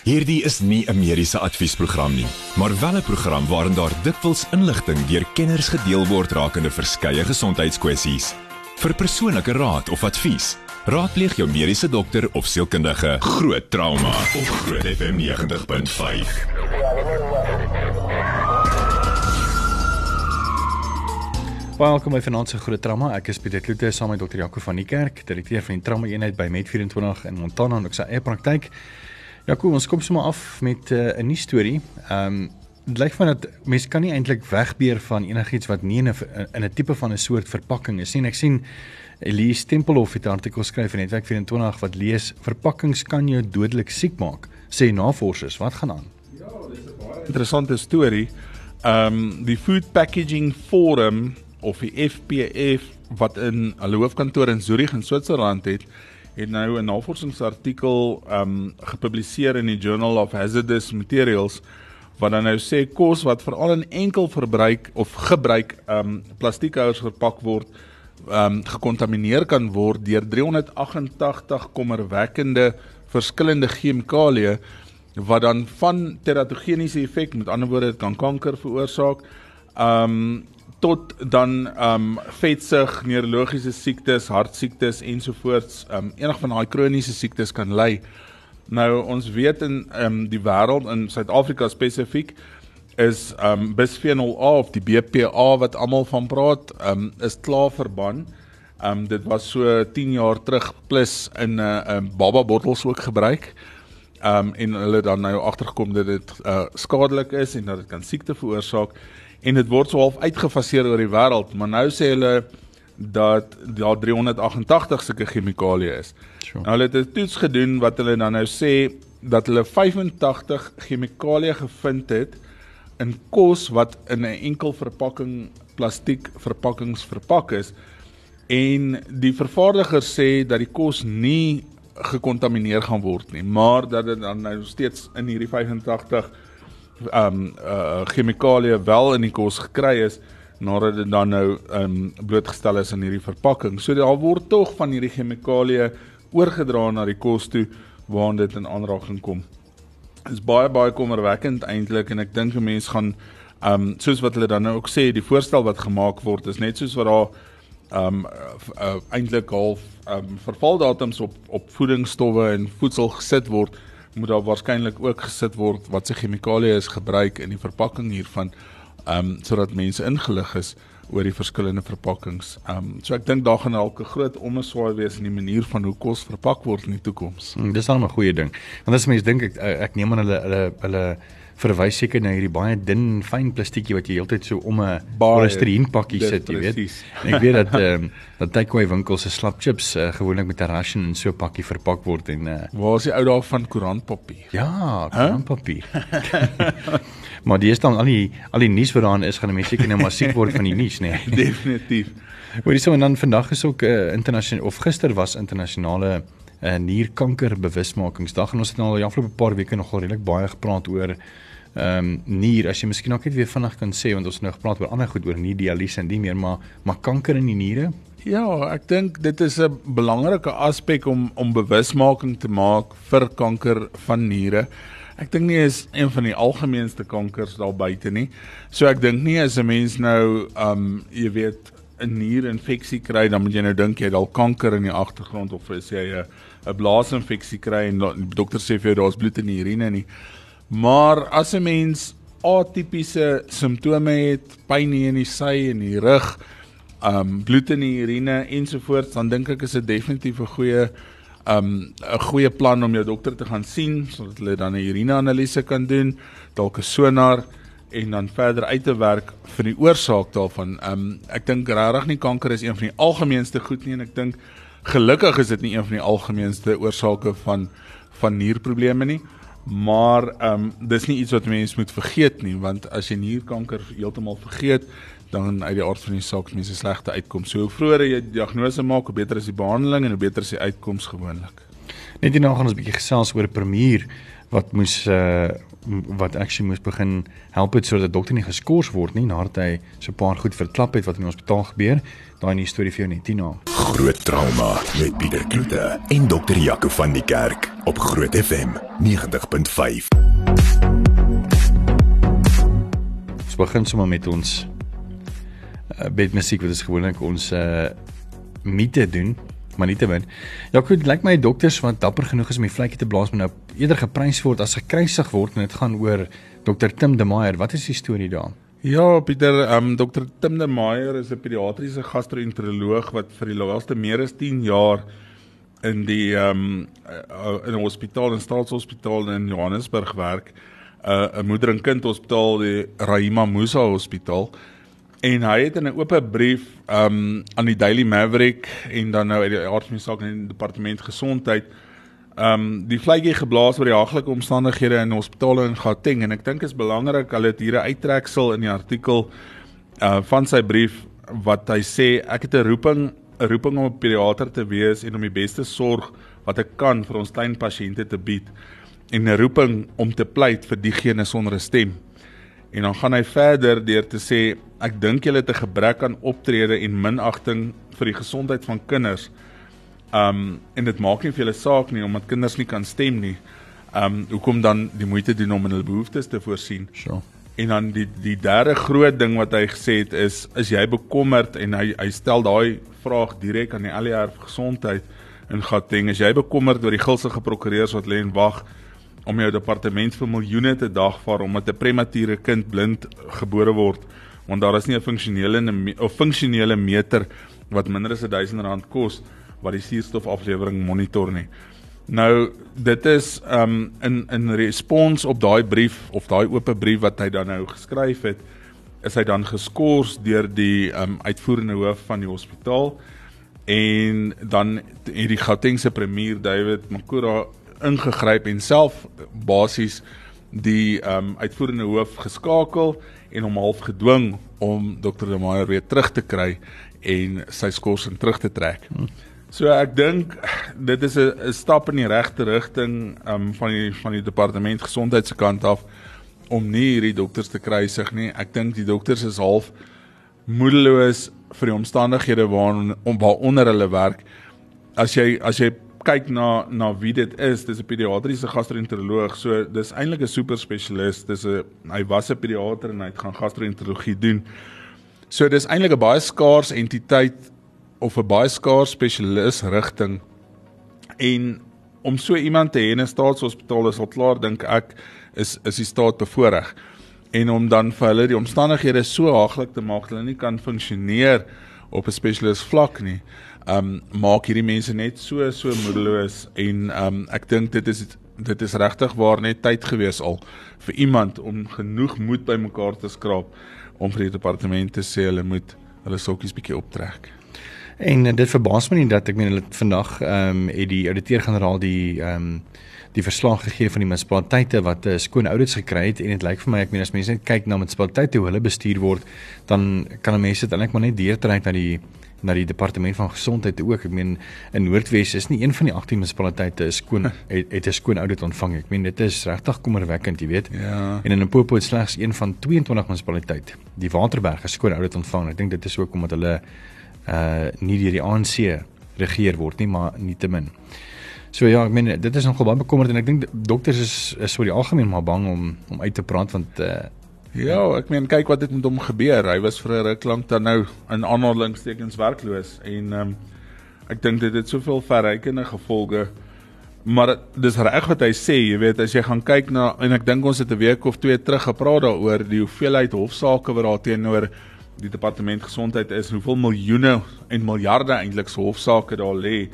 Hierdie is nie 'n mediese adviesprogram nie, maar wel 'n program waarin daar dikwels inligting deur kenners gedeel word rakende verskeie gesondheidskwessies. Vir persoonlike raad of advies, raadpleeg jou mediese dokter of sielkundige. Groot trauma op Groot FM 90.5. Welkom by se Groot Trauma. Ek is Pieter Kloete saam met Dr. Jaco van die Kerk, direkteur van die Trauma Eenheid by Med24 in Montana en ook sy eie praktyk. Ja, kom ons kom sommer af met eh, 'n uh, nuwe storie. Ehm um, dit lyk van dat mense kan nie eintlik wegbeer van enigiets wat nie in 'n in 'n tipe van 'n soort verpakking is nie. Ek sien Elise Tempelhof het 'n artikel skryf in Netwerk 24 wat lees verpakkings kan jou dodelik siek maak, sê navorsers. Wat gaan aan? Ja, dis 'n baie interessante storie. Ehm um, die Food Packaging Forum of die FPF wat in hulle hoofkantoor in Zurich in Switserland het, het nou 'n navorsingsartikel um gepubliseer in die Journal of Hazardous Materials wat dan nou sê kos wat veral in enkel verbruik of gebruik um plastiekhouers verpak word um gekontamineer kan word deur 388 kommerwekkende verskillende chemikalieë wat dan van teratogeniese effek met ander woorde dit kan kanker veroorsaak um tot dan ehm um, vetsug, neurologiese siektes, hartsiektes ensovoorts, ehm um, enig van daai kroniese siektes kan lei. Nou ons weet in ehm um, die wêreld in Suid-Afrika spesifiek is ehm um, bisphenol A of die BPA wat almal van praat, ehm um, is klaar verban. Ehm um, dit was so 10 jaar terug plus in 'n uh, um, baba bottels ook gebruik. Ehm um, en hulle dan nou agtergekom dat dit uh, skadelik is en dat dit kan siekte veroorsaak en dit word so half uitgefaseer oor die wêreld, maar nou sê hulle dat daar 388 sulke chemikalieë is. Sure. Nou hulle het 'n toets gedoen wat hulle dan nou sê dat hulle 85 chemikalieë gevind het in kos wat in 'n enkel verpakking plastiek verpakkings verpak is en die vervaardiger sê dat die kos nie gekontamineer gaan word nie, maar dat dit dan nou steeds in hierdie 85 um uh chemikalieë wel in die kos gekry is nadat dit dan nou um blootgestel is in hierdie verpakking. So daar word tog van hierdie chemikalieë oorgedra na die kos toe waar dit in aanraking kom. Is baie baie kommerwekkend eintlik en ek dink 'n mens gaan um soos wat hulle dan nou ook sê, die voorstel wat gemaak word is net soos wat daar um uh, uh, eintlik half um vervaldatums op op voedingsstowwe en voedsel gesit word moet daar waarskynlik ook gesit word wat se chemikalieë is gebruik in die verpakking hiervan ehm um, sodat mense ingelig is oor die verskillende verpakkings. Ehm um, so ek dink daar gaan dalk 'n groot omeswaai wees in die manier van hoe kos verpak word in die toekoms. Hmm, dis dan 'n goeie ding. Want as mense dink ek ek neem aan hulle hulle hulle verwys seker na hierdie baie dun fyn plastiekie wat jy heeltyd so om 'n polistireen pakkie sit, jy weet. En ek weet dat ehm um, dat takeaway winkels se slap chips uh, gewoonlik met 'n ration in so 'n pakkie verpak word en uh, waar is die ou daar van koerantpapier? Ja, koerantpapier. Huh? maar die is dan al die al die nuus wat daarin is gaan mense seker nou maar siek word van die nuus, nee. Definitief. Hoor jy so en dan vandag is ook 'n uh, internasionale of gister was internasionale 'n uh, nierkanker bewusmakingsdag en ons het nou al die afgelope paar weke nogal redelik baie gepraat oor ehm um, nier as jy miskien ook net weer vinnig kan sê want ons nou gepraat oor ander goed oor nie dialyse en nie meer maar maar kanker in die niere Ja, ek dink dit is 'n belangrike aspek om om bewusmaking te maak vir kanker van niere. Ek dink nie is een van die algemeenste kankers daar buite nie. So ek dink nie as 'n mens nou um jy weet 'n nierinfeksie kry, dan moet jy nou dink jy het al kanker in die agtergrond of as jy 'n blaasinfeksie kry en die dokter sê vir jou daar's bloed in die urine nie. Maar as 'n mens atipiese simptome het, pyn in die sy en die rug, um bloed in die urine ensovoorts, dan dink ek is dit definitief 'n goeie um 'n goeie plan om jou dokter te gaan sien sodat hulle dan 'n urineanalise kan doen, dalk 'n sonar en dan verder uit te werk vir die oorsaak daarvan. Um ek dink regtig nie kanker is een van die algemeenste goed nie en ek dink gelukkig is dit nie een van die algemeenste oorsake van van nierprobleme nie. Maar ehm um, dis nie iets wat mense moet vergeet nie want as jy nierkanker heeltemal vergeet dan uit die aard van die saak mense slegte uitkoms. So hoe vroeër jy diagnose maak, hoe beter is die behandeling en hoe beter is die uitkoms gewoonlik. Net hierna gaan ons 'n bietjie gesels oor premier wat moes uh wat actually moes begin help het sodat die dokter nie geskort word nie nadat hy so 'n paar goed verklap het wat in die hospitaal gebeur. Daai nie storie vir jou net Tina. Groot trauma met Pieter Kloete en dokter Jaco van die Kerk op Groot FM 90.5. Ons begin sommer met ons uh, bedmusiek wat ons gewoonlik ons uh mite doen maar nie te min. Ja, goed, lyk my dokters wat dapper genoeg is om die vletjie te blaas moet nou eerder geprys word as gekruisig word en dit gaan oor Dr Tim de Meyer. Wat is die storie daar? Ja, Pieter, ehm um, Dr Tim de Meyer is 'n pediatriese gastroenteroloog wat vir die laaste meer as 10 jaar in die ehm um, in 'n hospitaal, 'n staatshospitaal in Johannesburg werk. 'n uh, moeder en kind hospitaal, die Rahima Musa Hospitaal en hy het in 'n oop brief um aan die Daily Maverick en dan nou uit die aardmeesak in die departement gesondheid um die vletjie geblaas oor die haglike omstandighede in hospitale in Gauteng en ek dink is belangrik hulle het hier 'n uittreksel in die artikel uh van sy brief wat hy sê ek het 'n roeping 'n roeping om 'n pediater te wees en om die beste sorg wat ek kan vir ons klein pasiënte te bied en 'n roeping om te pleit vir diegene sonder 'n stem En dan gaan hy verder deur te sê ek dink julle het 'n gebrek aan optrede en minagting vir die gesondheid van kinders. Um en dit maak nie vir julle saak nie omdat kinders nie kan stem nie. Um hoekom dan die moeite doen om hulle behoeftes te voorsien? Sure. En dan die die derde groot ding wat hy gesê het is is jy bekommerd en hy hy stel daai vraag direk aan die ALR gesondheid in Gauteng. Is jy bekommerd oor die gulsige prokureurs wat lê en wag? om jou departement vir miljoene te dagvaar omdat 'n premature kind blind gebore word want daar is nie 'n funksionele of funksionele meter wat minder as 1000 rand kos wat die suurstofaflewering monitor nie. Nou dit is um in in respons op daai brief of daai oop brief wat hy dan nou geskryf het is hy dan geskort deur die um uitvoerende hoof van die hospitaal en dan hierdie Gautengse premier David Makura ingegryp en self basies die um, uitvoerende hoof geskakel en hom half gedwing om Dr. De Meyer weer terug te kry en sy skorsing terug te trek. So ek dink dit is 'n stap in die regte rigting um, van die van die departement gesondheid se kant af om nie hierdie dokters te kruisig nie. Ek dink die dokters is half moedeloos vir die omstandighede waarin waaronder hulle werk. As jy as jy kyk na na wie dit is, dis 'n pediatriese gastroenteroloog. So dis eintlik 'n super spesialis. Dis 'n hy was 'n pediater en hy het gaan gastroenterologie doen. So dis eintlik 'n baie skaars entiteit of 'n baie skaars spesialis rigting. En om so iemand te hê in 'n staatshospitaal is al klaar dink ek is is die staat bevoordeel. En om dan vir hulle die omstandighede so haaglik te maak dat hulle nie kan funksioneer op 'n spesialis vlak nie um maak hierdie mense net so so moedeloos en um ek dink dit is dit is regtig waar net tyd gewees al vir iemand om genoeg moed bymekaar te skraap om vir die departement te sê hulle moet hulle sokkies bietjie optrek. En dit verbaas my nie dat ek meen hulle vandag ehm um, het die ouditeur-generaal die ehm um, die verslag gegee van die munisipaliteite wat 'n uh, skoon audits gekry het en dit lyk vir my ek meen as mense net kyk na munisipaliteite hoe hulle bestuur word dan kan mense dit eintlik maar net deurtrek na die na die departement van gesondheid ook. Ek meen in Noordwes is nie een van die 18 munisipaliteite is skoon het, het 'n skoon audit ontvang. Ek meen dit is regtig kommerwekkend, jy weet. Ja. En in Limpopo het slegs een van 22 munisipaliteite die Waterberg 'n skoon audit ontvang. Ek dink dit is ook omdat hulle uh nie deur die ANC regeer word nie, maar nietemin. So ja, ek meen dit is nogal baie bekommerd en ek dink dokters is is vir die algemeen maar bang om om uit te praat want uh Ja, ek meen kyk wat het met hom gebeur. Hy was vir 'n ruk lank dan nou in aanhalingstekens werkloos en ehm um, ek dink dit het soveel verrykende gevolge. Maar dis reg wat hy sê, jy weet, as jy gaan kyk na en ek dink ons het 'n week of twee terug gepraat daaroor die hoeveelheid hofsaake wat daar teenoor die departement gesondheid is, hoeveel miljoene en miljarde eintlik se hofsaake daar lê.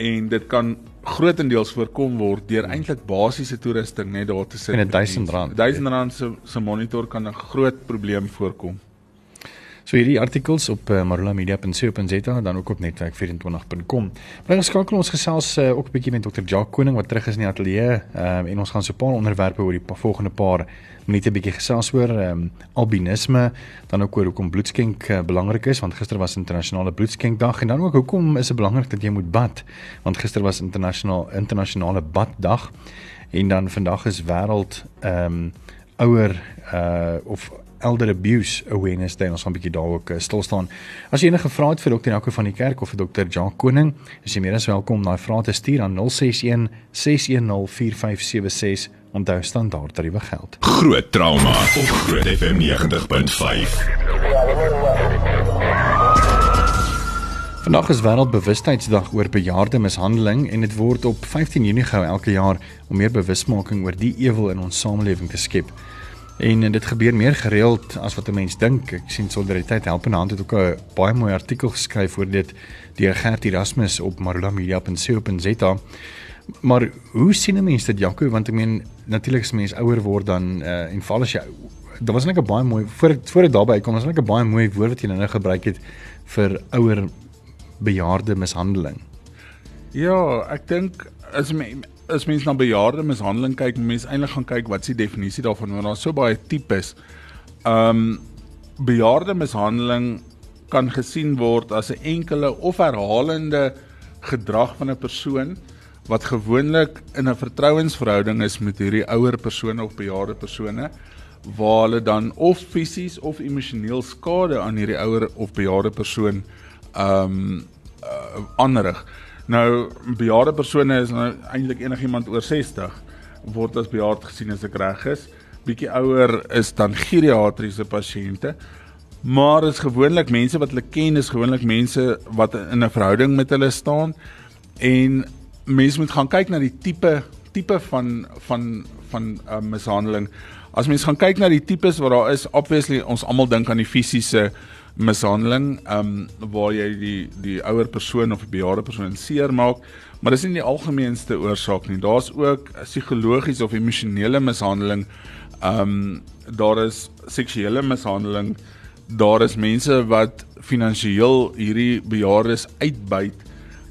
En dit kan grootendeels voorkom word deur eintlik basiese toerusting net daar te sit. En 1000 rand. 1000 rand se se monitor kan 'n groot probleem voorkom. So hierdie artikels op uh, marulamedia.co.za dan ook op netwerk24.com. Bring skakel ons gesels uh, ook 'n bietjie met Dr. Jacques Koning wat terug is in die ateljee um, en ons gaan so 'n paar onderwerpe oor die pa volgende paar minute bietjie gesels oor um, albinisme, dan ook oor hoekom bloedskenk uh, belangrik is want gister was internasionale bloedskenkdag en dan ook hoekom is dit belangrik dat jy moet bad want gister was internasionaal internasionale baddag En dan vandag is wêreld ehm um, ouer uh of Elder Abuse Awareness Day. Ons gaan 'n bietjie daar ook uh, stil staan. As jy enige vrae het vir Dr. Jaco van die kerk of vir Dr. Jan Koning, is jy meer as welkom om daai vrae te stuur aan 061 610 4576 onthou standaard tariewe geld. Groot trauma op Groot FM 90.5. Vandag is wêreldbewustheidsdag oor bejaarde mishandeling en dit word op 15 Junie gehou elke jaar om meer bewusmaking oor die ewel in ons samelewing te skep. En dit gebeur meer gereeld as wat 'n mens dink. Ek sien Solidariteit Help en Hand het ook 'n baie mooi artikel geskryf oor dit deur Gert Erasmus op marulamedia.co.za. Maar hoe sien 'n mens dit Jaco want ek meen natuurlik as mens ouer word dan uh, en val as jy daar was net 'n baie mooi voor voor dit daarby kom was net 'n baie mooi woord wat jy nou gebruik het vir ouer bejaarde mishandeling. Ja, ek dink as mens as mens na bejaarde mishandeling kyk, mens eintlik gaan kyk wat is die definisie daarvan want daar's so baie tipes. Um bejaarde mishandeling kan gesien word as 'n enkele of herhalende gedrag van 'n persoon wat gewoonlik in 'n vertrouensverhouding is met hierdie ouer persone of bejaarde persone waar hulle dan of fisies of emosioneel skade aan hierdie ouer of bejaarde persoon um uh, aanrig. Nou bejaarde persone is nou eintlik enigiemand oor 60 word as bejaard gesien as ek reg is. Bietjie ouer is dan geriatriese pasiënte. Maar is gewoonlik mense wat hulle ken is gewoonlik mense wat in 'n verhouding met hulle staan en mense moet gaan kyk na die tipe tipe van van van uh, mishandeling. As mens gaan kyk na die tipes wat daar is, obviously ons almal dink aan die fisiese mishandeling, ehm um, waar jy die die ouer persoon of die bejaarde persoon seermaak, maar dis nie die algemeenste oorsaak nie. Daar's ook psigologiese of emosionele mishandeling. Ehm um, daar is seksuele mishandeling. Daar is mense wat finansiëel hierdie bejaardes uitbuit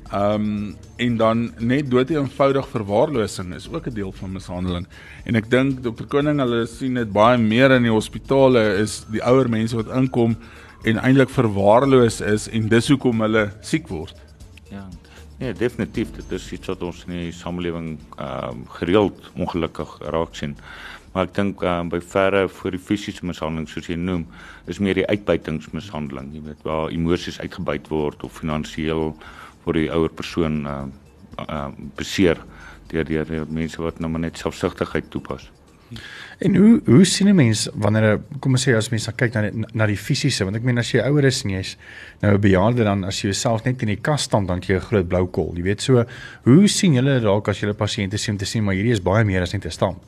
Ehm um, en dan net dood eenvoudig verwaarlosing is ook 'n deel van mishandeling. En ek dink dokter Koning hulle sien dit baie meer in die hospitale is die ouer mense wat inkom en eintlik verwaarloos is en dis hoekom hulle siek word. Ja. Nee, definitief dit is iets wat ons in die samelewing ehm um, gereeld ongelukkig raak sien. Maar ek dink ehm um, by verre voor die fisiese mishandeling soos jy noem, is meer die uitbuitingsmishandeling, jy weet waar emosies uitgebuit word of finansiëel vir die ouer persoon uh uh beseer deur deur mense wat nou maar net selfsugtigheid toepas. En hoe hoe sien 'n mens wanneer kom ons sê as mens kyk na die, na die fisiese want ek meen as jy ouer is en jy's nou 'n bejaarde dan as jy jouself net in die kas staan dan jy 'n groot blou kol, jy weet so hoe sien julle dalk as julle pasiënte sien om te sien maar hierdie is baie meer as net 'n stamp.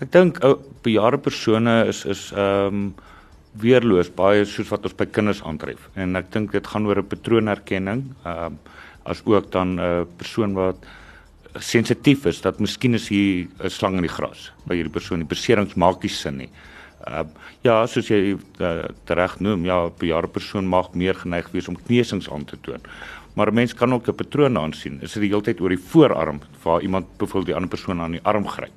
Ek dink ou bejaarde persone is is ehm um, weerloos baie soos wat ons by kinders aantref en ek dink dit gaan oor 'n patroonherkenning ehm um, as ook dan 'n uh, persoon wat sensitief is dat miskien is hier 'n slang in die gras by hierdie persoon die beserings maak nie sin nie. Uh ja, soos jy uh, reg noem, ja, 'n bejaarde persoon mag meer geneig wees om kneusings aan te toon. Maar 'n mens kan ook 'n patroon aansien. Is dit die hele tyd oor die voorarm waar iemand byvoorbeeld die ander persoon aan die arm gryp.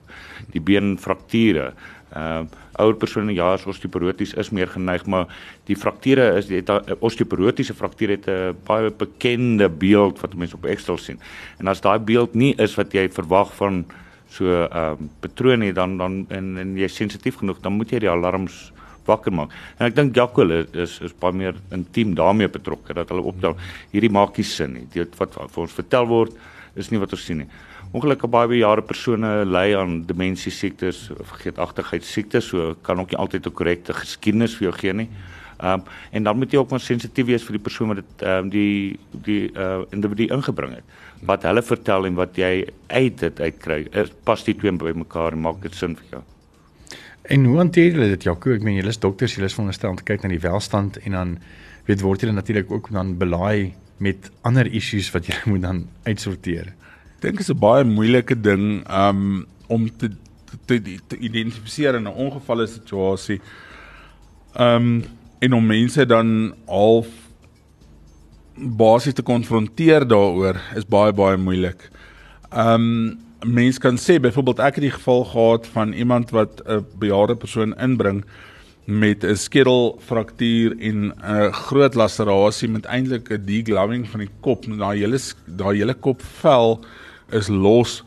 Die beenfrakture, uh ouer persone ja, as osteoporoties is meer geneig, maar die frakture is dit 'n osteoporotiese fraktuur het 'n baie bekende beeld wat mense op Excel sien. En as daai beeld nie is wat jy verwag van so 'n uh, patroon nie, dan dan en, en jy sensitief genoeg, dan moet jy die alarms wakker maak. En ek dink Jacques is is baie meer intiem daarmee betrokke dat hulle optel hierdie maak nie sin nie. Dit wat vir ons vertel word is nie wat ons sien nie. Ongelukkig baie bejaarde persone ly aan demensie siektes, vergeetachtigheid siektes, so kan ook nie altyd 'n korrekte geskiedenis vir jou gee nie. Ehm um, en dan moet jy ook maar sensitief wees vir die persoon wat dit ehm um, die die uh individu ingebring het. Wat hulle vertel en wat jy uit dit uitkry, pas die twee by mekaar en maak dit sin vir jou. En hoe hanteer julle dit Jaco? Ek meen julle is dokters, julle is veronderstel om te kyk na die welstand en dan weet word julle natuurlik ook dan belaai met ander issues wat julle moet dan uitsorteer dink is 'n baie moeilike ding um om te te, te, te identifiseer in 'n ongevalle situasie. Um en om mense dan half basies te konfronteer daaroor is baie baie moeilik. Um mense kan sê byvoorbeeld ek het die geval gehad van iemand wat 'n bejaarde persoon inbring met 'n skedelfraktuur en 'n groot laserasie met eintlik 'n degloving van die kop, daai hele daai hele kopvel is los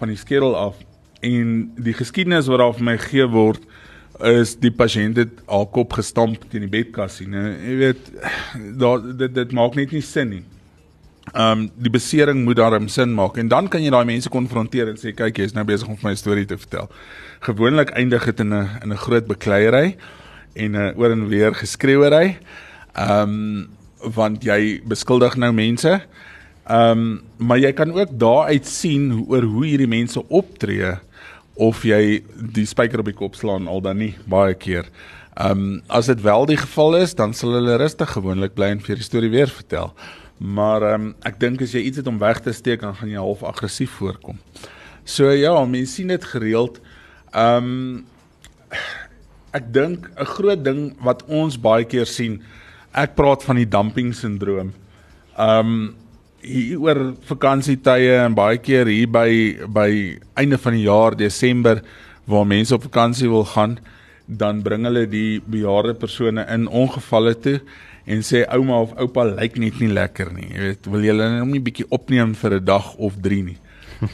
van die skedel af en die geskiedenis wat daar vir my gegee word is die pasiënt het haar kop gestamp teen die bedkassie. Nou, jy weet, daar dit dit maak net nie sin nie. Ehm um, die besering moet daarom sin maak en dan kan jy daai mense konfronteer en sê kyk jy's nou besig om vir my 'n storie te vertel. Gewoonlik eindig dit in 'n in 'n groot bekleierery en 'n oor en weer geskreeuery. Ehm um, want jy beskuldig nou mense. Ehm um, maar jy kan ook daaruit sien oor hoe hierdie mense optree of jy die spyker op die kop slaan al dan nie baie keer. Ehm um, as dit wel die geval is, dan sal hulle rustig gewoonlik bly en vir die storie weer vertel. Maar ehm um, ek dink as jy iets het om weg te steek, dan gaan jy half aggressief voorkom. So ja, mense sien dit gereeld. Ehm um, ek dink 'n groot ding wat ons baie keer sien, ek praat van die dumping sindroom. Ehm um, hier oor vakansietye en baie keer hier by by einde van die jaar Desember waar mense op vakansie wil gaan, dan bring hulle die bejaarde persone in ongevalle toe en sê ouma of oupa lyk net nie lekker nie. Jy weet, wil jy hulle net 'n bietjie opneem vir 'n dag of 3 nie.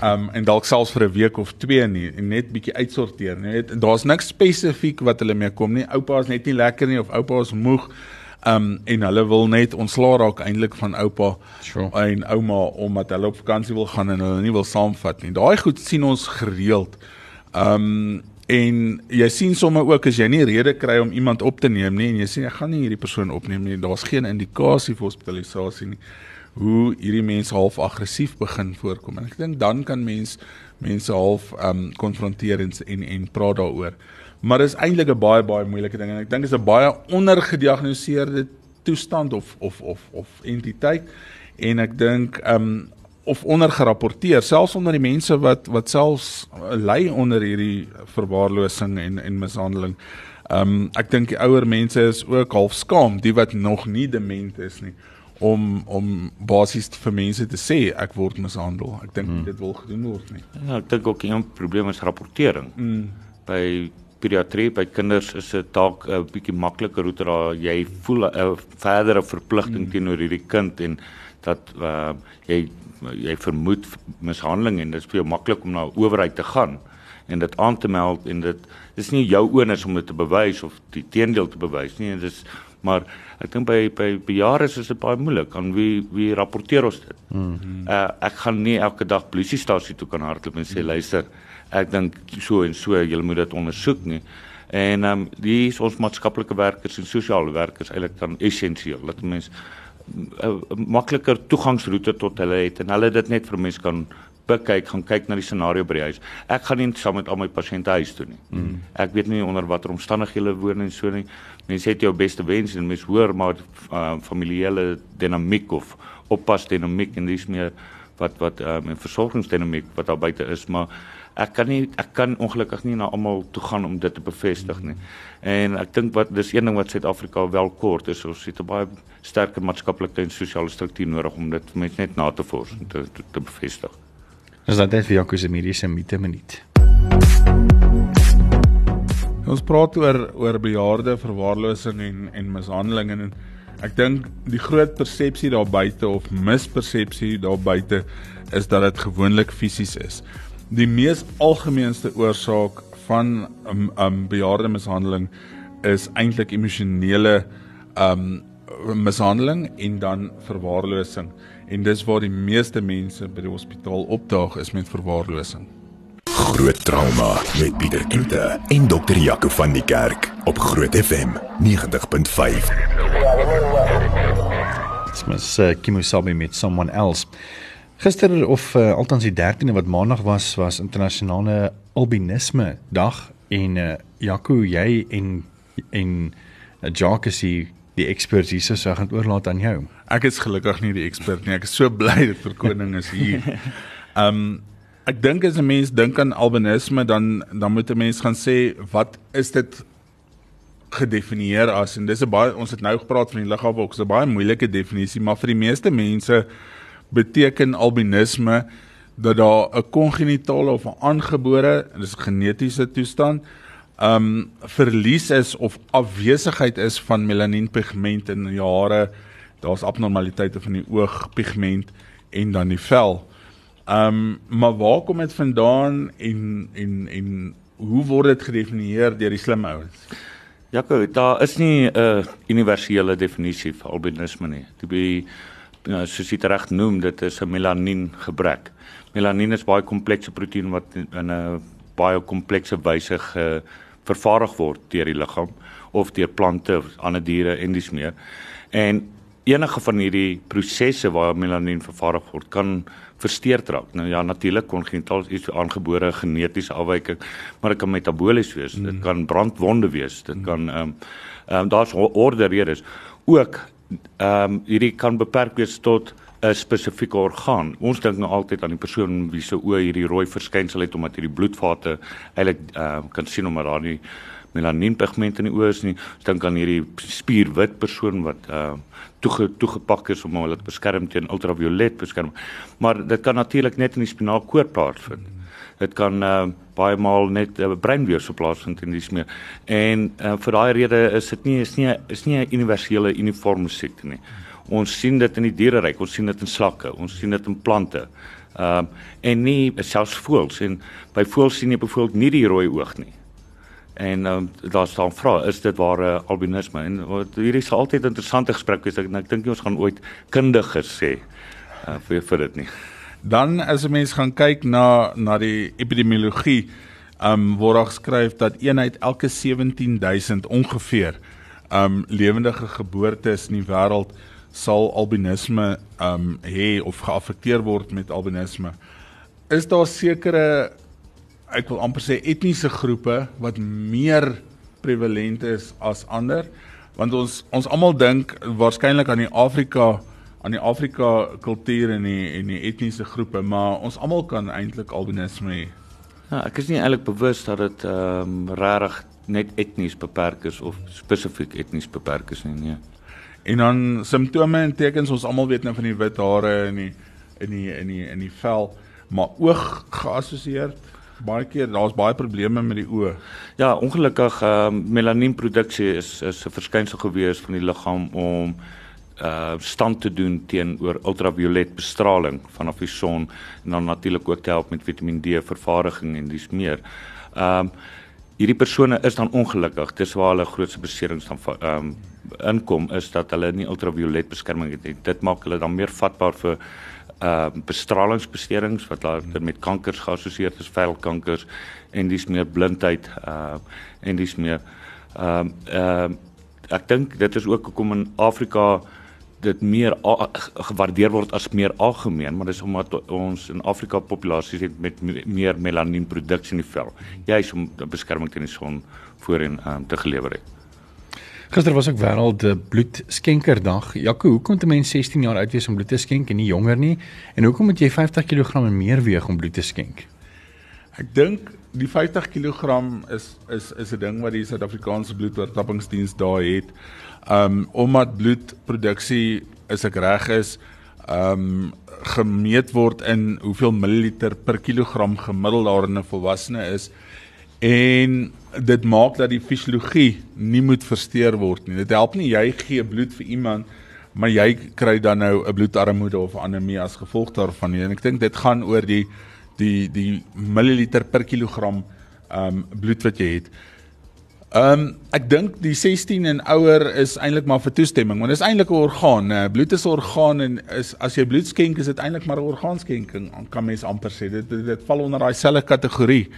Um en dalk selfs vir 'n week of 2 nie en net bietjie uitsorteer. Jy weet, daar's niks spesifiek wat hulle mee kom nie. Oupa is net nie lekker nie of oupa is moeg. Um en hulle wil net ontslaa raak eintlik van oupa sure. en ouma omdat hulle op vakansie wil gaan en hulle nie wil saamvat nie. Daai goed sien ons gereeld. Um En jy sien sommer ook as jy nie rede kry om iemand op te neem nie en jy sê ek gaan nie hierdie persoon opneem nie, daar's geen indikasie vir hospitalisasie nie. Hoe hierdie mense half aggressief begin voorkom. En ek dink dan kan mens mense half ehm um, konfronteer en en, en praat daaroor. Maar dis eintlik 'n baie baie moeilike ding en ek dink dit is 'n baie ondergediagnoseerde toestand of of of of entiteit en ek dink ehm um, of ondergerapporteer selfs onder die mense wat wat selfs uh, ly onder hierdie verwaarlosing en en mishandeling. Ehm um, ek dink die ouer mense is ook half skaam die wat nog nie dement is nie om om basies vir mense te sê ek word mishandel. Ek dink hmm. dit wil gedoen word nie. Ja, ek dink ook 'n probleem is rapportering. Hmm. By pediatrie by kinders is dit dalk 'n bietjie makliker hoe dat jy voel 'n verdere verpligting hmm. teenoor hierdie kind en dat uh, jy jy vermoed mishandeling en dit is vir jou maklik om na owerheid te gaan en dit aan te meld en dit dis nie jou onus om dit te bewys of die teendeel te bewys nie en dis maar ek dink by by bejaardes is dit baie moeilik aan wie wie rapporteer ons dit. Mm -hmm. uh, ek gaan nie elke dag polisiestasie toe kan hardloop en sê luister ek dink so en so jy moet dit ondersoek nie. En ehm um, die ons maatskaplike werkers en sosiale werkers eintlik dan essensieel dat mense 'n makliker toegangsroete tot hulle het en hulle dit net vir mense kan bekyk, gaan kyk na die scenario by die huis. Ek gaan nie saam met al my pasiënte huis toe nie. Mm. Ek weet nie onder watter omstandighede hulle woon en so nie. Mense het jou beste wens en mense hoor maar uh, familiale dinamiek of oppas dinamiek en dis meer wat wat um, versorgingsdinamiek wat daar buite is, maar ek kan nie ek kan ongelukkig nie na almal toe gaan om dit te bevestig nie. En ek dink wat dis een ding wat Suid-Afrika wel kort is, ons het 'n baie sterker maatskaplike en sosiale struktuur nodig om dit mense net na te vors en te te, te bevestig. Is dit net vir Jaco se mediese mite minuut? Ons praat oor oor bejaarde verwaarlosing en en mishandeling en ek dink die groot persepsie daar buite of mispersepsie daar buite is dat dit gewoonlik fisies is die mees algemeenste oorsaak van um, um, bejaarde mishandeling is eintlik emosionele um mishandeling en dan verwaarlosing en dis waar die meeste mense by die hospitaal opdaag is met verwaarlosing. Groot trauma met Pieter Kloete en dokter Jaco van die Kerk op Groot FM 90.5. Dit is uh, Kimo Sabi met someone else. Gister of uh, althans die 13de wat maandag was was internasionale albinisme dag en uh, Jaco jy en en uh, Jacques is die, die expert hier so so gaan oorlaat aan jou. Ek is gelukkig nie die expert nie. Ek is so bly dat verkoning is hier. Um ek dink as 'n mens dink aan albinisme dan dan moet 'n mens gaan sê wat is dit gedefinieer as en dis 'n baie ons het nou gepraat van die liggaamwolk, dis 'n baie moeilike definisie, maar vir die meeste mense beteken albinisme dat daar 'n kongenitale of 'n aangebore, dis 'n genetiese toestand, um verlies is of afwesigheid is van melanienpigment in jare. Daar's abnormaliteite van die oogpigment en dan die vel. Ehm um, maar waar kom dit vandaan en en en hoe word dit gedefinieer deur die slim ouens? Ja, daar is nie 'n uh, universele definisie vir albinisme nie. Dit be uh, soos jy reg noem, dit is 'n melanien gebrek. Melanien is baie komplekse proteïen wat in 'n baie komplekse wyse ge vervaardig word deur die liggaam of deur plante of ander diere en dis meer. En enige van hierdie prosesse waar melanien vervaardig word kan versteurd raak. Nou ja, natuurlik kongenitaal is aangebore genetiese afwyking, maar dit kan metabolies wees, mm. dit kan brandwonde wees, dit mm. kan ehm um, ehm um, daar's orde redes. Ook ehm um, hierdie kan beperk wees tot 'n spesifieke orgaan. Ons dink nou altyd aan die persoon wie se oë hierdie rooi verskynsel het omdat hierdie bloedvate eintlik ehm uh, kan sien omdat daar nie melanienpigment in die oë is nie. Ons dink aan hierdie spierwit persoon wat uh toege toegepak is om hulle te beskerm teen ultraviolet beskerm. Maar dit kan natuurlik net in die spinaalkoord plaasvind. Dit kan uh baie maal net uh, breinweefsel plaasvind in dis meer. En uh, vir daai rede is dit nie is nie is nie 'n universele uniforme siekte nie. Ons sien dit in die diereryk, ons sien dit in slakke, ons sien dit in plante. Ehm uh, en nie selfs voëls en by voëls sien jy byvoorbeeld nie die rooi oog nie en um, daar staan vra is dit ware uh, albinisme en wat hierdie is altyd interessante gesprek wees ek, ek dink ons gaan ooit kundiges sê uh, vir vir dit nie dan as 'n mens gaan kyk na na die epidemiologie um word daar geskryf dat een uit elke 17000 ongeveer um lewendige geboortes in die wêreld sal albinisme um hê of geaffekteer word met albinisme. Is daar sekere ek wil amper sê etniese groepe wat meer prevalent is as ander? Want ons ons almal dink waarskynlik aan die Afrika aan die Afrika kultuur en die en die etniese groepe maar ons almal kan eintlik albinisme hê. Ja, ek is nie eintlik bewus dat dit ehm um, regtig net etnies beperk is of spesifiek etnies beperk is nie. Nee. En dan simptome en tekens ons almal weet nou van die wit hare en die in die in die in die vel maar oog geassosieer baie keer daar's baie probleme met die oë. Ja, ongelukkig ehm uh, melanienproduksie is is 'n verskynsel gewees van die liggaam om uh stand te doen teenoor ultraviolet bestraling vanaf die son en dan natuurlik ook te help met Vitamiin D vervaardiging en dis meer. Ehm um, hierdie persone is dan ongelukkig. Waar hulle grootste beserings dan ehm um, inkom is dat hulle nie ultraviolet beskerming het nie. Dit maak hulle dan meer vatbaar vir uh bestralingsbeserings wat daar met kankers geassosieer is, velkankers en dis meer blindheid uh en dis meer ehm uh, uh, ek dink dit is ook hoekom in Afrika dit meer gewaardeer word as meer algemeen, maar dis omdat ons in Afrika populasies het met meer melanienproduksie in die vel. Juist om beskerming teen die son voorheen um, te gelewer het. Gister was ook wêreld bloedskenkerdag. Jaco, hoekom moet 'n mens 16 jaar oud wees om bloed te skenk en nie jonger nie? En hoekom moet jy 50 kg en meer weeg om bloed te skenk? Ek dink die 50 kg is is is 'n ding wat die Suid-Afrikaanse bloedoortappingsdiens daar het. Um omdat bloedproduksie is ek reg is, um gemeet word in hoeveel milliliter per kilogram gemiddeld daar in 'n volwassene is en dit maak dat die fisiologie nie moet versteur word nie. Dit help nie jy gee bloed vir iemand maar jy kry dan nou 'n bloedarmoede of anemie as gevolg daarvan nie. En ek dink dit gaan oor die die die milliliter per kilogram um, bloed wat jy het. Ehm um, ek dink die 16 en ouer is eintlik maar vir toestemming want dit is eintlik 'n orgaan. Uh, bloed is 'n orgaan en is as jy bloed skenk is dit eintlik maar 'n orgaanskenking. Kan mens amper sê dit dit, dit val onder daai selfe kategorie.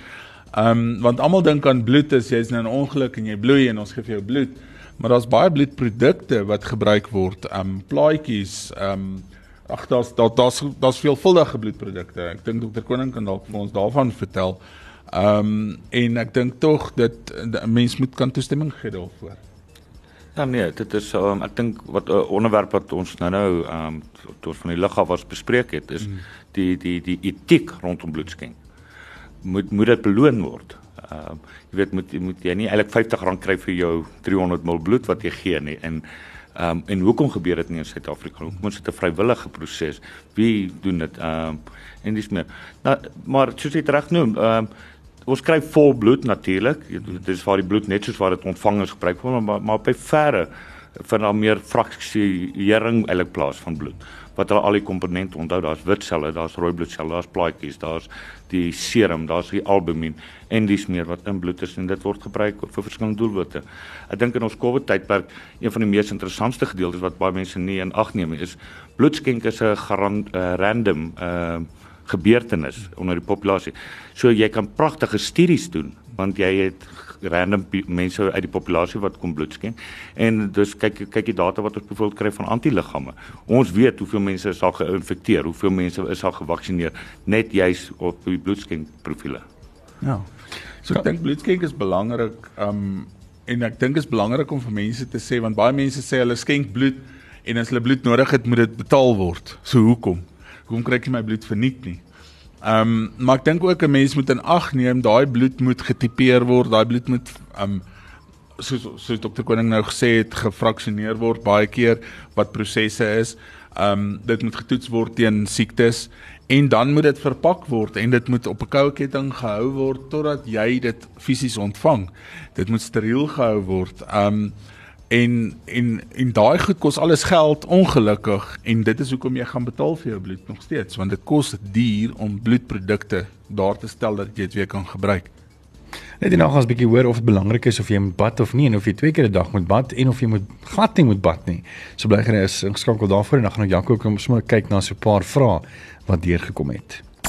Ehm um, want almal dink aan bloed as jy's nou 'n ongeluk en jy bloei en ons gee vir jou bloed. Maar daar's baie bloedprodukte wat gebruik word, ehm um, plaatjies, ehm um, ag daar's daar's daar's veelvuldige bloedprodukte. Ek dink dokter Koning kan dalk vir ons daarvan vertel. Ehm um, en ek dink tog dat 'n mens moet kan toestemming gee daarvoor. Ja nee, dit is um, ek dink wat 'n uh, onderwerp wat ons nou-nou ehm um, tot van die lig af was bespreek het is mm. die die die etiek rondom bloedskenk moet moet dit beloon word. Ehm uh, jy weet moet moet jy nie eintlik R50 kry vir jou 300 ml bloed wat jy gee nie en ehm um, en hoekom gebeur dit nie in Suid-Afrika? Hoekom is dit 'n vrywillige proses? Wie doen dit? Ehm um, en dis meer. Nou maar soos jy reg noem, ehm um, ons kry vol bloed natuurlik. Dit is waar die bloed net soos wat dit ontvang is gebruik word, maar maar by verre van al meer fraksiering eintlik plaas van bloed wat hulle al die komponente onthou. Daar's wit selle, daar's rooi bloedselle, daar's plaatjies, daar's die serum, daar's die albumin en dis meer wat in bloed is en dit word gebruik vir verskillende doelwitte. Ek dink in ons COVID tydperk een van die mees interessantste gedeeltes wat baie mense nie in ag neem is bloedskenk is 'n uh, random uh gebeurtenis onder die populasie. So jy kan pragtige studies doen want jy het random mense uit die populasie wat kom bloed skenk en dus kyk kyk die data wat ons byvoorbeeld kry van antiliggame. Ons weet hoeveel mense is al geïnfekteer, hoeveel mense is al gevaksinereer net juis op die bloedskenk profile. Ja. So ek dink bloedskenk is belangrik um en ek dink is belangrik om vir mense te sê want baie mense sê hulle skenk bloed en as hulle bloed nodig het moet dit betaal word. So hoekom? Hoekom kry ek my bloed verniet nie? Ehm um, maar ek dink ook 'n mens moet in ag neem daai bloed moet getipeer word, daai bloed moet ehm um, soos soos dokter Koning nou gesê het gefraksioneer word baie keer wat prosesse is. Ehm um, dit moet getoets word teen siektes en dan moet dit verpak word en dit moet op 'n koue ketting gehou word totdat jy dit fisies ontvang. Dit moet steriel gehou word. Ehm um, en en en daai goed kos alles geld ongelukkig en dit is hoekom jy gaan betaal vir jou bloed nog steeds want dit kos duur om bloedprodukte daar te stel dat jy dit weer kan gebruik. Net gaan ons 'n bietjie hoor of dit belangrik is of jy moet bad of nie en of jy twee keer 'n dag moet bad en of jy moet glad nie moet bad nie. So bly gerus is ingeskakel daarvoor en dan gaan ons Jaco kom sommer kyk na so 'n paar vrae wat deurgekom het.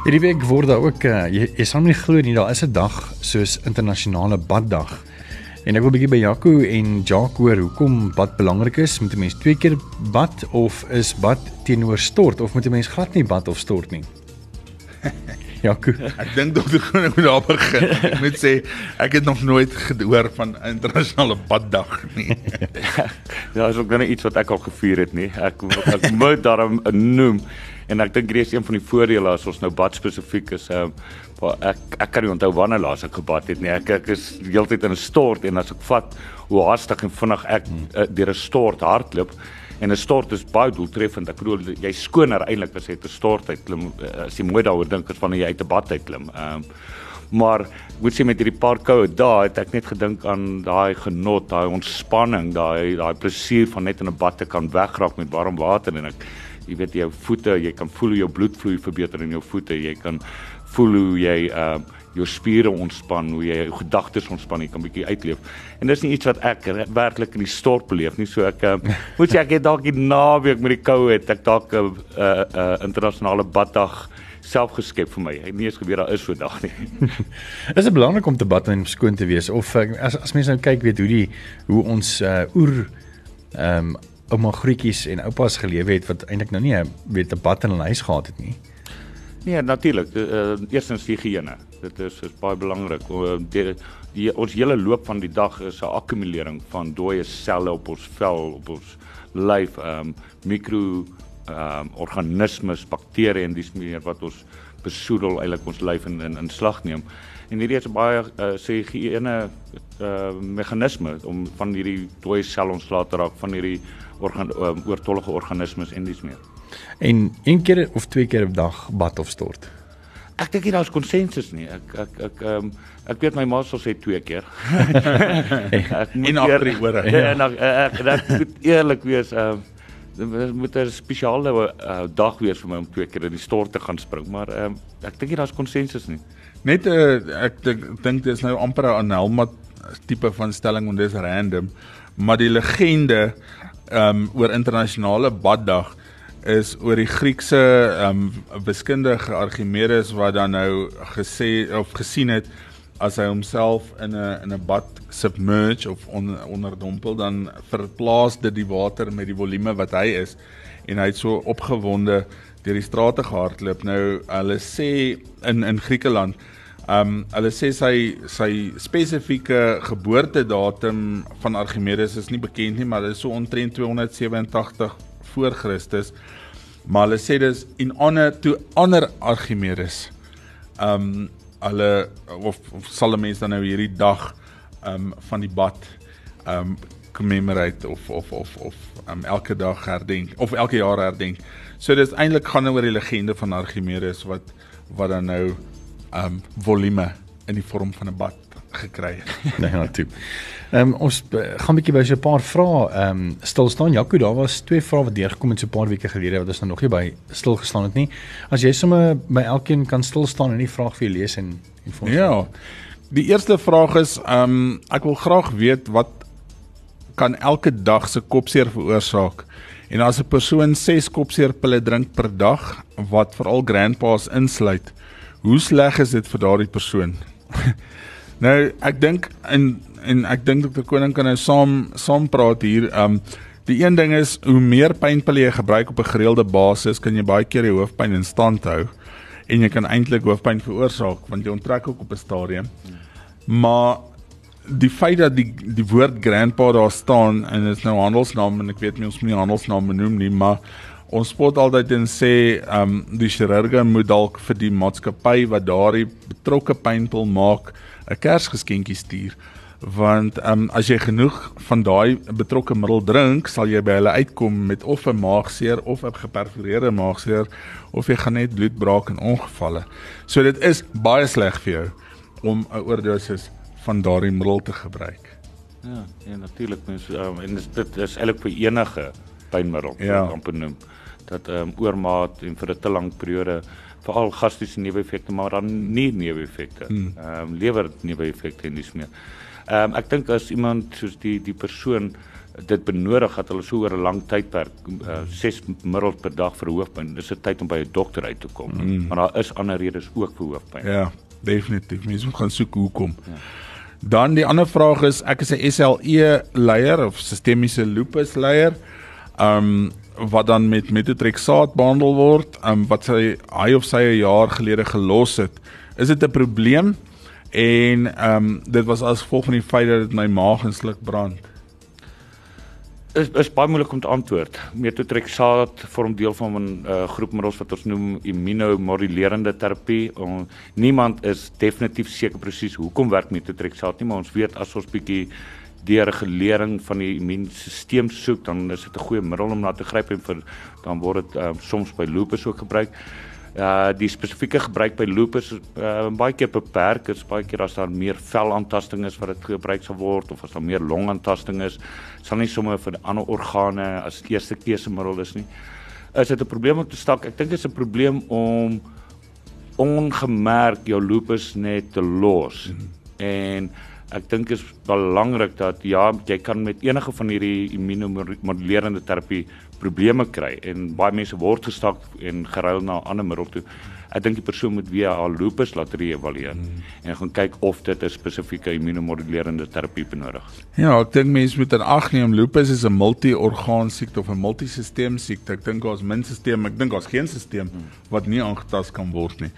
Hierdie week word daar ook uh, jy, jy sal nie glo nie, daar is 'n dag soos internasionale baddag. En ek wil bietjie by Jaco en Jacques hoor hoekom bad belangrik is. Moet 'n mens twee keer bad of is bad teenoor stort of moet 'n mens glad nie bad of stort nie? Jaco, ek dink dokter gaan ek moet daar begin. Ek moet sê ek het nog nooit gehoor van internasionale baddag nie. ja, is ook nou iets wat ek al gevier het nie. Ek ek moet daarom noem en ek dink dis een van die voordele as ons nou bad spesifiek is ehm uh, ek ek kan nie onthou wanneer laas ek gebad het nie. Ek ek is heeltyd in 'n stort en as ek vat hoe haastig en vinnig ek uh, deur 'n stort hardloop en 'n stort is baie doeltreffend. Ek bedoel jy skoner eintlik as jy te stort uit klim uh, as jy mooi daaroor dink as wanneer jy uit 'n bad uit klim ehm. Um, maar moet sê met hierdie paar koue dae het ek net gedink aan daai genot, daai ontspanning, daai daai plesier van net in 'n bad te kan wegraak met warm water en ek jy weet jou voete, jy kan voel hoe jou bloedvloei verbeter in jou voete, jy kan voel hoe jy uh jou spiere ontspan, hoe jy jou gedagtes ontspan, jy kan bietjie uitleef. En dis nie iets wat ek werklik in die stort beleef nie, so ek uh, moet jy ek het dalk die naweek met die koue het ek dalk 'n uh, uh, internasionale baddag self geskep vir my. Ek nie eens geweet daar is so dag nie. is dit belangrik om te bad en skoon te wees of as as mense nou kyk weet hoe die hoe ons uh, oer ehm um, ouma groetjies en oupas gelewe het wat eintlik nou nie weet 'n bad in hulle huis gehad het nie. Nee, natuurlik. Uh, eerstens die higiëne. Dit is is baie belangrik. Die, die ons hele loop van die dag is 'n akkumulering van dooie selle op ons vel, op ons lyf, ehm um, mikro ehm um, organismes, bakterieë en dis meer wat ons besoedel eintlik ons lyf in in, in slag neem. En hierdie is baie uh, sê higiëne uh, meganisme om van hierdie dooie sel ontslae te raak van hierdie organ um, oortollige organismes en dis meer. En een keer of twee keer 'n dag bad of stort. Ek dink nie daar's konsensus nie. Ek ek ek ehm um, ek weet my ma sal sê twee keer. ek moet en agter die ore. Ja, en ek ek, ek moet eerlik wees ehm um, moet 'n spesiale uh, dag wees vir my om twee keer in die stort te gaan spring, maar ehm um, ek dink nie daar's konsensus nie. Net uh, ek dink dit is nou amper 'n Anelma tipe van stelling en dis random, maar die legende ehm um, oor internasionale baddag is oor die Griekse ehm um, wiskundige Archimedes wat dan nou gesê of gesien het as hy homself in 'n in 'n bad submerge of on, onderdompel dan verplaas dit die water met die volume wat hy is en hy het so opgewonde deur die strate gehardloop. Nou hulle sê in in Griekeland Um hulle sê sy sy spesifieke geboortedatum van Archimedes is nie bekend nie, maar dit is so omtrent 287 voor Christus. Maar hulle sê dis in honor to honor Archimedes. Um hulle of, of sal mense dan nou hierdie dag um van die bad um commemorate of of of of um, elke dag herdenk of elke jaar herdenk. So dis eintlik gaan oor die legende van Archimedes wat wat dan nou um volume in die vorm van 'n bad gekry het. nee, natuurlik. Ehm um, ons gaan 'n bietjie by so 'n paar vrae ehm um, stil staan. Jaco, daar was twee vrae wat deurgekom het so 'n paar weke gelede wat ons nou nog nie by stil gestaan het nie. As jy sommer by elkeen kan stil staan en die vraag vir jou lees en en vir ons. Ja. Die eerste vraag is ehm um, ek wil graag weet wat kan elke dag se kopseer veroorsaak? En as 'n persoon 6 kopseerpille drink per dag wat veral grandpas insluit, hoe sleg is dit vir daardie persoon? nou, ek dink in en ek dink Dr Koning kan nou saam saam praat hier. Um die een ding is hoe meer pynpille jy gebruik op 'n gereelde basis, kan jy baie keer die hoofpyn in stand hou en jy kan eintlik hoofpyn veroorsaak want jy onttrek ook op 'n stadium. Maar die feit dat die die woord grandpa daar staan en dit is nou handelsnaam en ek weet nie ons moet nie handelsnaam benoem nie, maar ons spot altyd en sê um die chirurge moet dalk vir die maatskappy wat daardie betrokke pynpil maak 'n kersgeskenkie stuur want um, as jy genoeg van daai betrokke middel drink, sal jy by hulle uitkom met of 'n maagseer of 'n geperforeerde maagseer of jy gaan net bloedbraak en ongevalle. So dit is baie sleg vir jou om 'n oordosis van daardie middel te gebruik. Ja, ja natuurlik mens um, en dit is eintlik vir enige pynmiddel ja. om te noem dat ehm um, oormaat en vir 'n te lang periode veral gastriese neeweffekte maar dan nie neeweffekte. Hmm. Ehm um, lewer neeweffekte en dis meer. Ehm um, ek dink as iemand soos die die persoon dit benodig dat hulle so oor 'n lang tydperk 6 uh, middels per dag vir hoofpyn, dis 'n tyd om by 'n dokter uit te kom. Mm. Maar daar is ander redes ook vir hoofpyn. Ja, definitief. Mens moet gaan soek hoekom. Ja. Dan die ander vraag is ek is 'n SLE leier of sistemiese lupus leier. Ehm um, wat dan met metotrexaat behandel word, um, wat sy hy of sy 'n jaar gelede gelos het. Is dit 'n probleem? En ehm um, dit was as gevolg van die feit dat dit my maag en sluk brand. Is is baie moeilik om te antwoord. Metotrexaat vorm deel van 'n uh, groep middels wat ons noem immunomodulerende terapie. Um, niemand is definitief seker presies hoekom werk metotrexaat nie, maar ons weet as ons bietjie deur regulering van die immuunstelsel soek, dan is dit 'n goeie middel om na te gryp en vir dan word dit um, soms by lupus ook gebruik. Uh die spesifieke gebruik by lupus uh baie keer beperk is baie keer as daar meer velaantasting is wat dit gebruik sal word of as daar meer longaantasting is sal nie sommer vir ander organe as eerste keusemiddel is nie. Is dit 'n probleem om te stak? Ek dink dit is 'n probleem om ongemerk jou lupus net te los. Mm -hmm. en ek dink is belangrik dat ja jy kan met enige van hierdie immunomodulerende terapie probleme kry en baie mense word gestak en geruil na 'n ander middel toe. Ek dink die persoon moet weer haar lupus laat reëvalueer hmm. en gaan kyk of dit 'n spesifieke immunomodulerende terapie benodig. Ja, ek dink mense moet in ag neem lupus is 'n multi-orgaan siekte of 'n multisisteem siekte. Ek dink ons minstelsstelsel, ek dink ons geen stelsel hmm. wat nie aangetast kan word nie.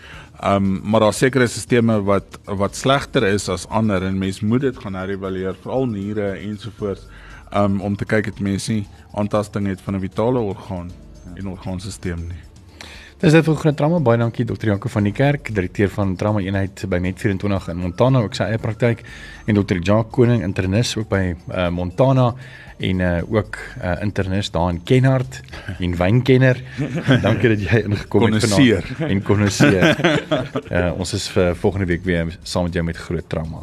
Ehm um, maar daar sekerre stelsels wat wat slegter is as ander en mense moet dit gaan herëvalueer, veral niere ensovoorts um, om te kyk het mense nie aantasting het van 'n vitale orgaan ja. en orgaanstelsel nie. Dis dit vir groot trauma. Baie dankie Dr. Janko van die Kerk, direkteur van trauma eenheid by Net24 in Montana, ook sy eie praktyk en Dr. Jacques Koning, internis ook by uh, Montana en uh, ook uh, internis daar in Kenhardt en wynkenner. dankie dat jy ingekom het vanaand en konneseer. uh, ons is vir volgende week weer saam met jou met groot trauma.